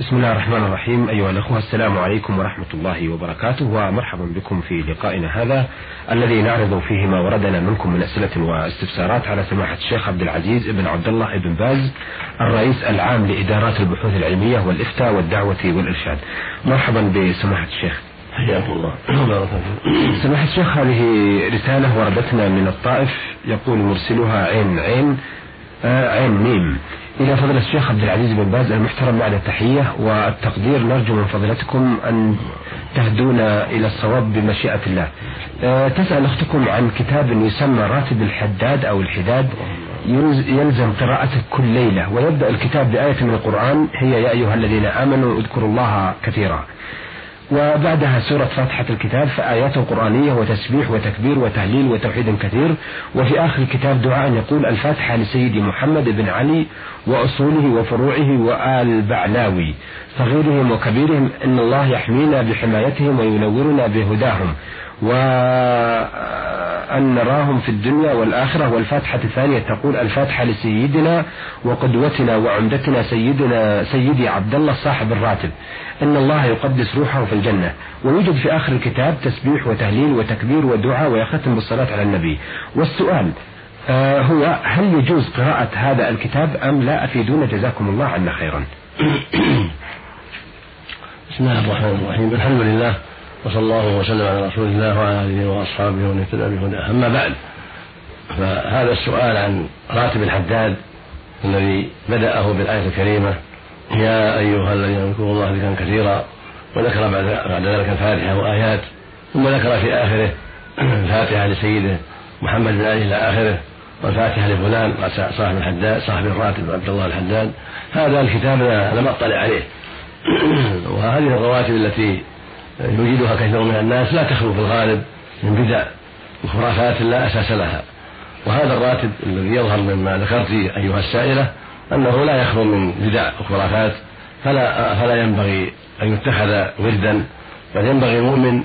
بسم الله الرحمن الرحيم. أيها الأخوة السلام عليكم ورحمة الله وبركاته ومرحبا بكم في لقائنا هذا الذي نعرض فيه ما وردنا منكم من أسئلة واستفسارات على سماحة الشيخ عبد العزيز بن عبد الله بن باز الرئيس العام لإدارات البحوث العلمية والإفتاء والدعوة والإرشاد. مرحبا بسماحة الشيخ. حياكم الله. سماحة الشيخ هذه رسالة وردتنا من الطائف يقول مرسلها عين عين عين ميم. إلى فضيلة الشيخ عبد العزيز بن باز المحترم بعد التحية والتقدير نرجو من فضيلتكم أن تهدونا إلى الصواب بمشيئة الله. أه تسأل أختكم عن كتاب يسمى راتب الحداد أو الحداد. يلزم قراءته كل ليلة ويبدأ الكتاب بآية من القرآن. هي يا أيها الذين آمنوا اذكروا الله كثيرا. وبعدها سورة فاتحة الكتاب فآيات قرآنية وتسبيح وتكبير وتهليل وتوحيد كثير. وفي آخر الكتاب دعاء يقول الفاتحة لسيدي محمد بن علي وأصوله وفروعه وآل بعلاوي صغيرهم وكبيرهم إن الله يحمينا بحمايتهم وينورنا بهداهم. وأن نراهم في الدنيا والآخرة والفاتحة الثانية تقول الفاتحة لسيدنا وقدوتنا وعمدتنا سيدنا سيدي عبد الله صاحب الراتب. إن الله يقدس روحه في الجنة. ويوجد في آخر الكتاب تسبيح وتهليل وتكبير ودعاء ويختم بالصلاة على النبي. والسؤال آه هو هل يجوز قراءة هذا الكتاب أم لا؟ أفيدونا. جزاكم الله عنا خيرا. بسم الله الرحمن الرحيم. الحمد لله. وصلى الله وسلم على رسول الله وعلى آله وأصحابه ومن اهتدى بهداه. أما بعد فهذا السؤال عن راتب الحداد الذي بدأه بالآية الكريمة يا أيها الذين اذكروا الله ذكرا كثيرا وذكر بعد ذلك الفاتحة وآيات ثم ذكر في آخره الفاتحة لسيده محمد بن علي إلى آخره والفاتحة لفلان صاحب الحداد صاحب الراتب عبد الله الحداد. هذا الكتاب لم أطلع عليه. وهذه الرواتب التي يوجدها كثير من الناس لا تخلو في الغالب من بدع وخرافات لا أساس لها. وهذا الراتب الذي يظهر مما ذكرت أيها السائلة أنه لا يخلو من بدع وخرافات فلا فلا ينبغي أن يتخذ وردا بل ينبغي المؤمن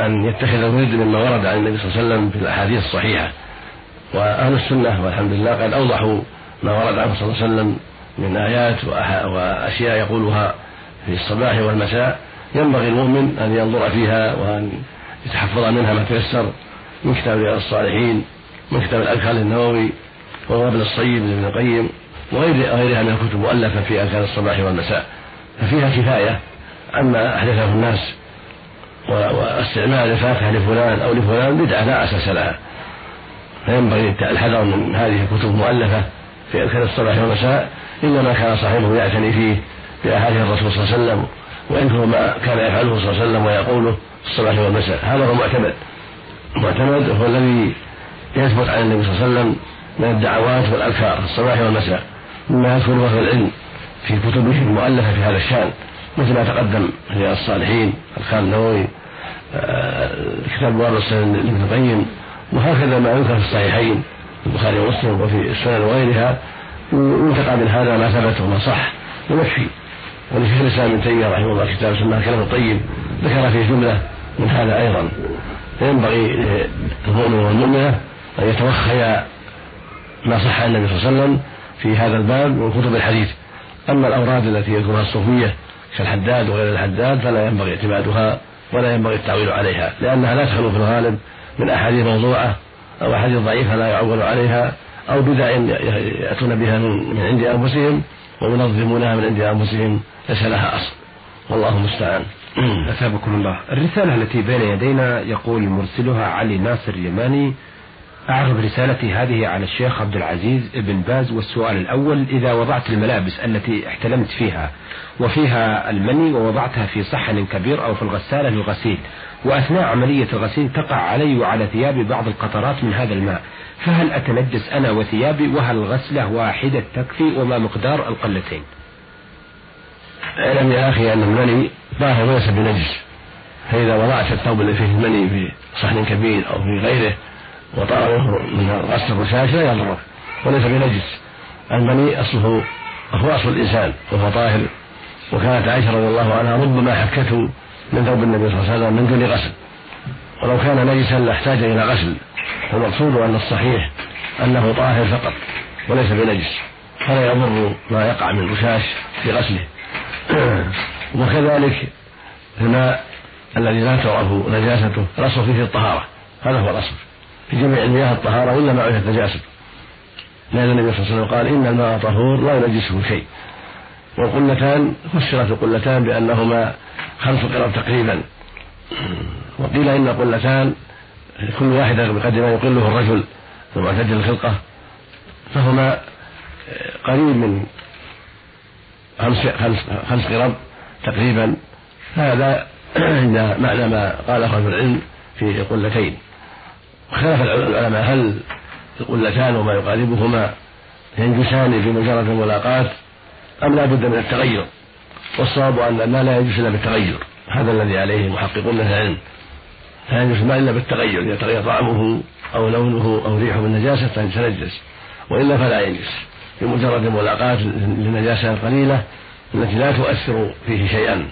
أن يتخذ الورد مما ورد عن النبي صلى الله عليه وسلم في الأحاديث الصحيحة. وأهل السنة والحمد لله قد أوضحوا ما ورد عنه صلى الله عليه وسلم من آيات وأشياء يقولها في الصباح والمساء. ينبغي المؤمن أن ينظر فيها وأن يتحفظ منها ما تيسر من كتاب رياض الصالحين من كتاب الأذكار النووي والوابل الصيب لابن القيم وغير غيرها من الكتب مؤلفة في أذكار الصباح والمساء. ففيها كفاية عما أحدثه الناس واستعمال الفاتحة لفلان أو لفلان بدعة لا أساس لها. فينبغي الحذر من هذه الكتب المؤلفة في أذكار الصباح والمساء إلا ما كان صاحبه يعتني فيه بأحاديث الرسول صلى الله عليه وسلم ويذكر ما كان يفعله صلى الله عليه وسلم ويقوله في الصباح والمساء. هذا هو المعتمد. المعتمد هو الذي يثبت عن النبي صلى الله عليه وسلم من الدعوات والأذكار في الصباح والمساء. مما يذكره أهل العلم في كتبه المؤلفة في هذا الشأن مثل ما تقدم في الصالحين الخال النووي آه، كتاب بواب لابن القيم وهكذا ما يذكر في الصحيحين البخاري ومسلم وفي السنن وغيرها ينتقى من هذا ما ثبت وما صح. ويكفي ولشيخ الاسلام ابن تيمية رحمه الله كتاب سماه الكلام الطيب ذكر فيه جملة من هذا أيضا. فينبغي للمؤمن والمؤمنة أن يتوخيا ما صح عن النبي صلى الله عليه وسلم في هذا الباب من كتب الحديث. أما الأوراد التي يذكرها الصوفية كالحداد وغير الحداد فلا ينبغي اعتمادها ولا ينبغي التعويل عليها لأنها لا تخلو في الغالب من أحاديث موضوعة أو أحاديث ضعيفة لا يعول عليها أو بدع يأتون بها من عند أنفسهم وينظمونها من عند أنفسهم ليس لها أصل. والله المستعان. أثابكم الله. الرسالة التي بين يدينا يقول مرسلها علي ناصر اليماني أعرض رسالتي هذه على الشيخ عبد العزيز ابن باز والسؤال الأول إذا وضعت الملابس التي احتلمت فيها وفيها المني ووضعتها في صحن كبير أو في الغسالة للغسيل وأثناء عملية الغسيل تقع علي وعلى ثيابي بعض القطرات من هذا الماء فهل أتنجس أنا وثيابي؟ وهل غسلة واحدة تكفي؟ وما مقدار القلتين؟ اعلم يا أخي أن المني ظاهر وليس بنجس فإذا وضعت الثوب الذي فيه المني في صحن كبير أو في غيره وطار من غسل الرشاش لا يضره. وليس بنجس المني أصله هو أصل الإنسان وهو طاهر. وكانت عائشة رضي الله عنها ربما حكته من ثوب النبي صلى الله عليه وسلم من دون غسل. ولو كان نجسا لاحتاج إلى غسل. والمقصود أن الصحيح أنه طاهر فقط وليس بنجس. فلا يضر ما يقع من رشاش في غسله. وكذلك الماء الذي لا تعرف نجاسته الأصل فيه الطهارة هذا هو الأصل. في جميع المياه الطهارة إلا ما عرفت نجاسته. لأن النبي صلى الله عليه وسلم قال إن الماء طهور لا ينجسه شيء. والقلتان فسرت القلتان بأنهما خمس قرب تقريبا. وقيل إن القلتان كل واحدة بقدر ما يقله الرجل المعتدل الخلقة فهما قريب من خمس خمس خمس قرب تقريبا؟ هذا معنى ما قاله أهل العلم في القلتين وخلاف العلماء هل القلتان وما يقاربهما ينجسان بمجرد الملاقاة أم لا بد من التغير؟ والصواب أن الماء لا ينجس إلا بالتغير. هذا الذي عليه المحققون من العلم. لا ينجس الماء إلا بالتغير إذا تغير طعمه أو لونه أو ريحه بالنجاسة تنجس. وإلا فلا ينجس بمجرد الملاقاة للنجاسة القليلة التي لا تؤثر فيه شيئا.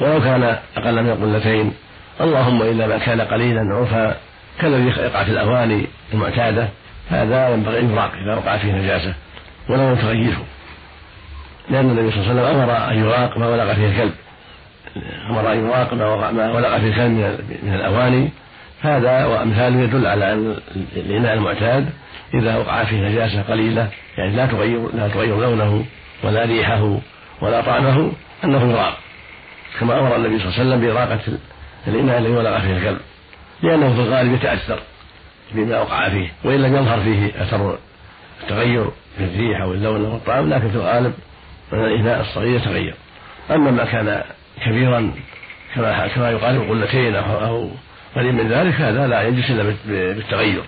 ولو كان أقل من قلتين. اللهم إلا ما كان قليلا عرفا كالذي يقع في الأواني المعتادة. هذا ينبغي أن يراق إذا وقع فيه نجاسة. ولا تغيره لأن النبي صلى الله عليه وسلم أمر أن يراق ما ولغ فيه الكلب. أمر أن يراق ما ولغ فيه الكلب من الأواني هذا وأمثاله يدل على أن الإناء المعتاد. إذا وقع فيه نجاسة قليلة يعني لا تغير لا تغير لونه ولا ريحه ولا طعمه أنه يراق كما أمر النبي صلى الله عليه وسلم بإراقة الإناء الذي ولغ فيه الكلب لأنه في الغالب يتأثر بما وقع فيه وإن لم يظهر فيه أثر التغير في الريح أو اللون أو الطعام لكن في الغالب الإناء الصغير يتغير. أما ما كان كبيرا كما كما يقارب قلتين أو قريب من ذلك هذا لا يجلس إلا بالتغير.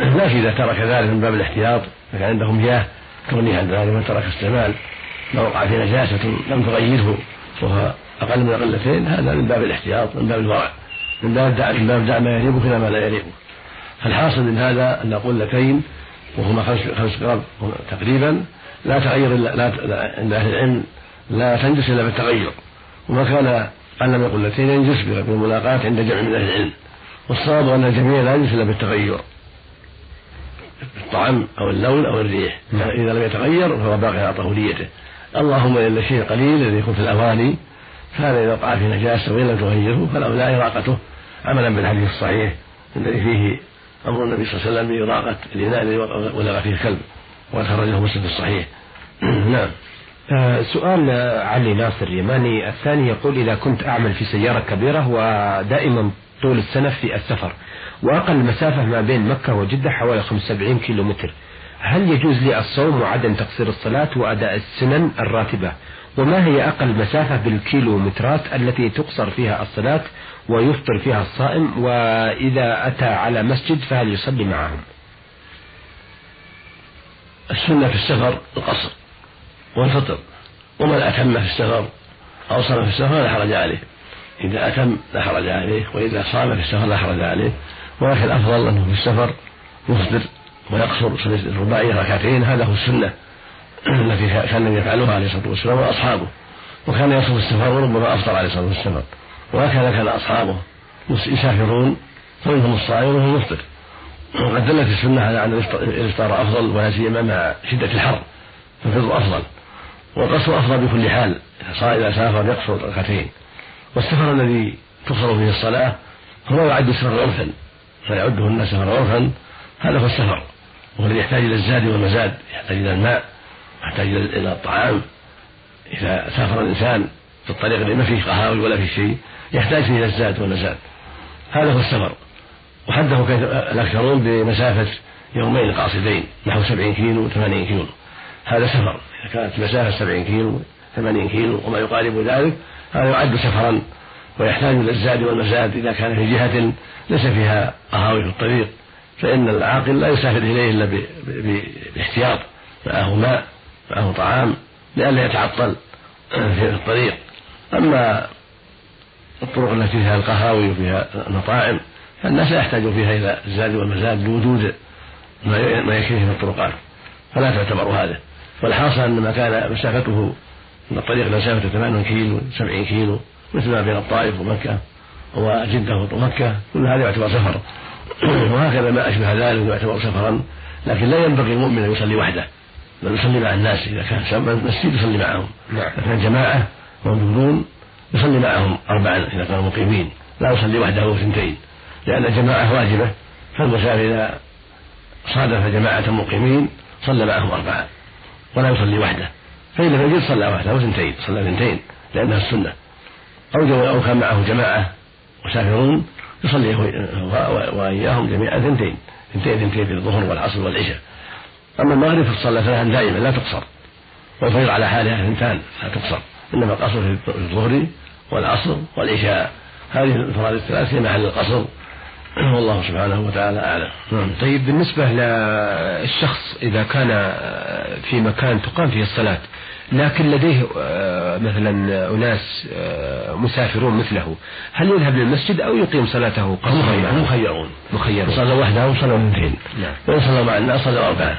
لكن إذا ترك ذلك من باب الاحتياط فكان عنده مياه تغنيه عن ذلك من ترك استعمال ما وقع فيه نجاسة لم تغيره وهو أقل من قلتين هذا من باب الاحتياط من باب الورع من باب دع من باب دع ما يليق إلى ما لا يليق. فالحاصل من هذا أن قلتين وهما خمس خمس تقريبا لا تغير لا عند أهل العلم لا تنجس إلا بالتغير. وما كان أقل من قلتين ينجس بالملاقاة عند جمع من أهل العلم. والصواب أن الجميع لا ينجس إلا بالتغير. الطعم أو اللون أو الريح. نعم. إذا لم يتغير فهو باقي على طهوريته اللهم إلا الشيء القليل الذي يكون في الأواني فهذا إذا وقع في نجاسة وإن لم تغيره فلا إراقته. عملا بالحديث الصحيح الذي فيه أمر النبي صلى الله عليه وسلم بإراقة الإناء الذي ولغ فيه الكلب وقد خرجه مسلم في الصحيح. نعم. سؤال علي ناصر اليماني. الثاني يقول إذا كنت أعمل في سيارة كبيرة ودائما طول السنة في السفر وأقل مسافة ما بين مكة وجدة حوالي 75 كيلو متر هل يجوز لي الصوم وعدم تقصير الصلاة وأداء السنن الراتبة؟ وما هي أقل مسافة بالكيلومترات التي تقصر فيها الصلاة ويفطر فيها الصائم؟ وإذا أتى على مسجد فهل يصلي معهم؟ السنة في السفر القصر. والفطر. ومن أتم في السفر أو صام في السفر لا حرج عليه. إذا أتم لا حرج عليه وإذا صام في السفر لا حرج عليه. ولكن الأفضل أنه في السفر يفطر ويقصر الرباعية ركعتين هذا هو السنة التي كان يفعلها عليه الصلاة والسلام وأصحابه. وكان يصوم السفر وربما أفطر عليه الصلاة والسلام. وهكذا كان أصحابه يسافرون فمنهم الصائم ومنهم المفطر وقد دلت السنة على أن الإفطار أفضل ولا سيما مع شدة الحر. فالفطر أفضل. والقصر أفضل بكل حال إذا سافر يقصر ركعتين. والسفر الذي تقصر فيه الصلاة هو يعد سفر عرفا فيعده الناس سفر عرفا هذا هو السفر. وهو الذي يحتاج إلى الزاد والمزاد يحتاج إلى الماء يحتاج إلى الطعام. إذا سافر الإنسان في الطريق اللي ما فيه قهاوي ولا فيه شيء يحتاج إلى الزاد والمزاد. هذا هو السفر. وحده الأكثرون بمسافة يومين قاصدين نحو سبعين كيلو ثمانين كيلو. هذا سفر. إذا كانت مسافة سبعين كيلو ثمانين كيلو وما يقارب ذلك هذا يعد سفرا ويحتاج إلى الزاد والمزاد. إذا كان في جهة ليس فيها قهاوي في الطريق فإن العاقل لا يسافر إليه إلا باحتياط. معه ماء معه طعام لئلا يتعطل في الطريق. أما الطرق التي فيها القهاوي وفيها المطاعم فالناس لا يحتاجون فيها إلى الزاد والمزاد لوجود ما يكفيه في الطرقات. فلا تعتبر هذا. والحاصل أن ما كان مسافته من الطريق مسافة 8 كيلو 70 كيلو مثل ما بين الطائف ومكة وجدة ومكة كل هذا يعتبر سفر. وهكذا ما أشبه ذلك يعتبر سفرا لكن لا ينبغي المؤمن أن يصلي وحده بل يصلي مع الناس. إذا كان مسجد يصلي معهم. نعم. إذا كان جماعة موجودون يصلي معهم أربعا إذا كانوا مقيمين. لا يصلي وحده أو اثنتين. لأن الجماعة واجبة فالمسافر إذا صادف جماعة مقيمين صلى معهم أربعة. ولا يصلي وحده. فإن لم يجد صلى وحده اثنتين صلى اثنتين لأنها السنة. أو أو كان معه جماعة مسافرون يصلي وإياهم جميعا اثنتين. اثنتين اثنتين في الظهر والعصر والعشاء. أما المغرب فتصلى ثلاثا دائما لا تقصر. والفجر على حالها اثنتان لا تقصر. إنما القصر في الظهر والعصر والعشاء. هذه الفرائض الثلاث هي محل القصر والله سبحانه وتعالى أعلم. نعم. طيب بالنسبة للشخص إذا كان في مكان تقام فيه الصلاة لكن لديه آه، مثلا أناس آه، مسافرون مثله هل يذهب للمسجد أو يقيم صلاته قصرا مخيرون. مخيرون. صلى وحده وصلى اثنتين. نعم. وإن صلى مع الناس صلى أربعة.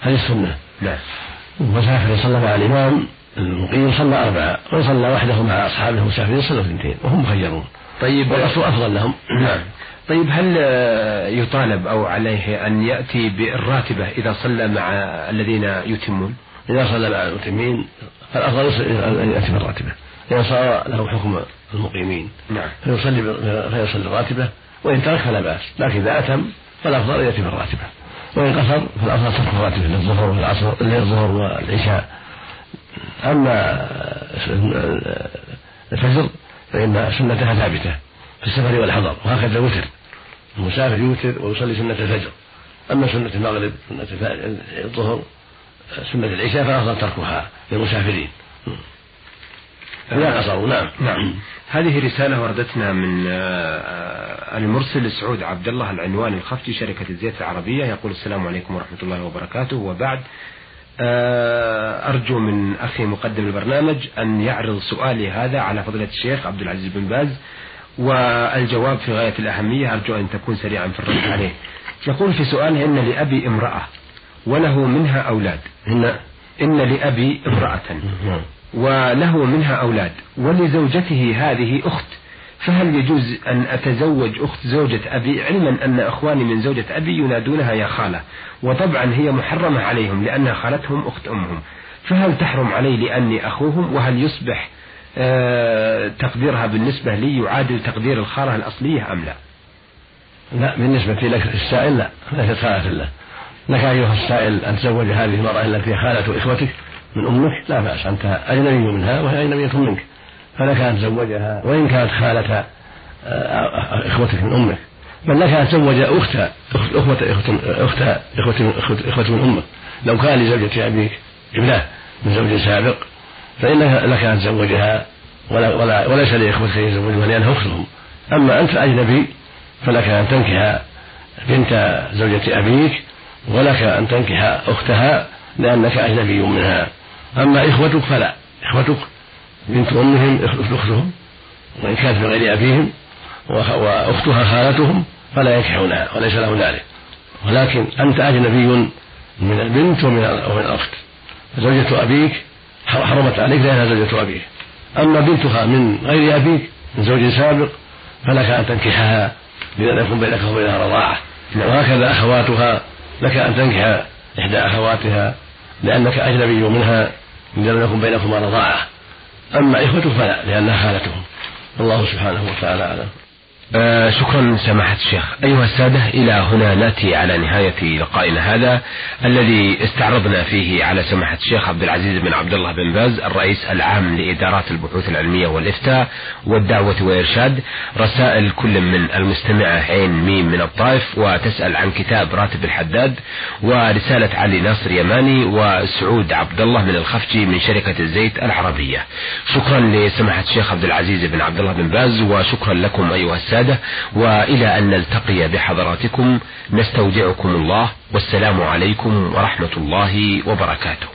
هذه السنة. نعم. مسافر صلى مع الإمام المقيم صلى أربعة. وإن صلى وحده مع أصحابه المسافرين صلى اثنتين. وهم مخيرون. طيب. والأصل أفضل لهم. نعم. طيب هل يطالب أو عليه أن يأتي بالراتبة إذا صلى مع الذين يتمون؟ إذا صلى مع المتمين فالأفضل أن يأتي بالراتبة. إذا صار له حكم المقيمين نعم. فيصلي فيصلي الراتبة. وإن ترك فلا بأس لكن إذا أتم فالأفضل أن يأتي بالراتبة. وإن قصر فالأفضل ترك الراتبة للظهر والعصر للظهر والعشاء. أما الفجر فإن سنتها ثابتة. في السفر والحضر وهكذا الوتر. المسافر يوتر ويصلي سنة الفجر. أما سنة المغرب سنة الظهر سنة العشاء فالأفضل تركها للمسافرين. لا قصروا نعم. نعم. هذه رسالة وردتنا من آه، المرسل سعود عبد الله العنوان الخفتي شركة الزيت العربية. يقول السلام عليكم ورحمة الله وبركاته. وبعد آه، أرجو من أخي مقدم البرنامج أن يعرض سؤالي هذا على فضيلة الشيخ عبد العزيز بن باز. والجواب في غاية الأهمية أرجو أن تكون سريعا في الرد عليه. يقول في سؤاله إن لأبي امرأة وله منها أولاد. إن إن لأبي امرأة وله منها أولاد ولزوجته هذه أخت فهل يجوز أن أتزوج أخت زوجة أبي؟ علما أن أخواني من زوجة أبي ينادونها يا خالة وطبعا هي محرمة عليهم لأنها خالتهم أخت أمهم. فهل تحرم علي لأني أخوهم؟ وهل يصبح تقديرها بالنسبة لي يعادل تقدير الخالة الأصلية أم لا؟ لا بالنسبة لك السائل لا ليست خالة له. لك أيها السائل أن تزوج هذه المرأة التي خالة إخوتك من أمك؟ لا بأس أنت أجنبي منها وهي أجنبية منك. فلك أن تزوجها وإن كانت خالة آه، إخوتك من أمك. بل لك أن تزوج أخت أخوة أخت إخوة إخوة من أمك. لو كان لزوجة أبيك ابنة من زوج سابق فإن لك أن تزوجها ولا ولا وليس لإخوتك أن يزوجها لأنها أختهم أما أنت أجنبي فلك أن تنكح بنت زوجة أبيك ولك أن تنكح أختها لأنك أجنبي منها. أما إخوتك فلا. إخوتك بنت أمهم أختهم وإن كانت من غير أبيهم وأختها خالتهم فلا ينكحونها وليس لهم ذلك. ولكن أنت أجنبي من البنت ومن الأخت. زوجة أبيك حرمت عليك لأنها زوجة أبيك. أما بنتها من غير أبيك من زوج سابق فلك أن تنكحها لأن يكون بينك وبينها رضاعة. وهكذا أخواتها لك أن تنكح إحدى أخواتها لأنك أجنبي منها لم يكن بينكما رضاعة. أما إخوتك فلا لأنها خالتهم. الله سبحانه وتعالى أعلم. آه شكرا سماحة الشيخ. أيها السادة إلى هنا نأتي على نهاية لقائنا هذا الذي استعرضنا فيه على سماحة الشيخ عبد العزيز بن عبد الله بن باز الرئيس العام لإدارات البحوث العلمية والإفتاء والدعوة والإرشاد. رسائل كل من المستمعة عين ميم من الطائف وتسأل عن كتاب راتب الحداد ورسالة علي ناصر يماني وسعود عبد الله من الخفجي من شركة الزيت العربية. شكرا لسماحة الشيخ عبد العزيز بن عبد الله بن باز وشكرا لكم أيها السادة السادة وإلى أن نلتقي بحضراتكم نستودعكم الله والسلام عليكم ورحمة الله وبركاته.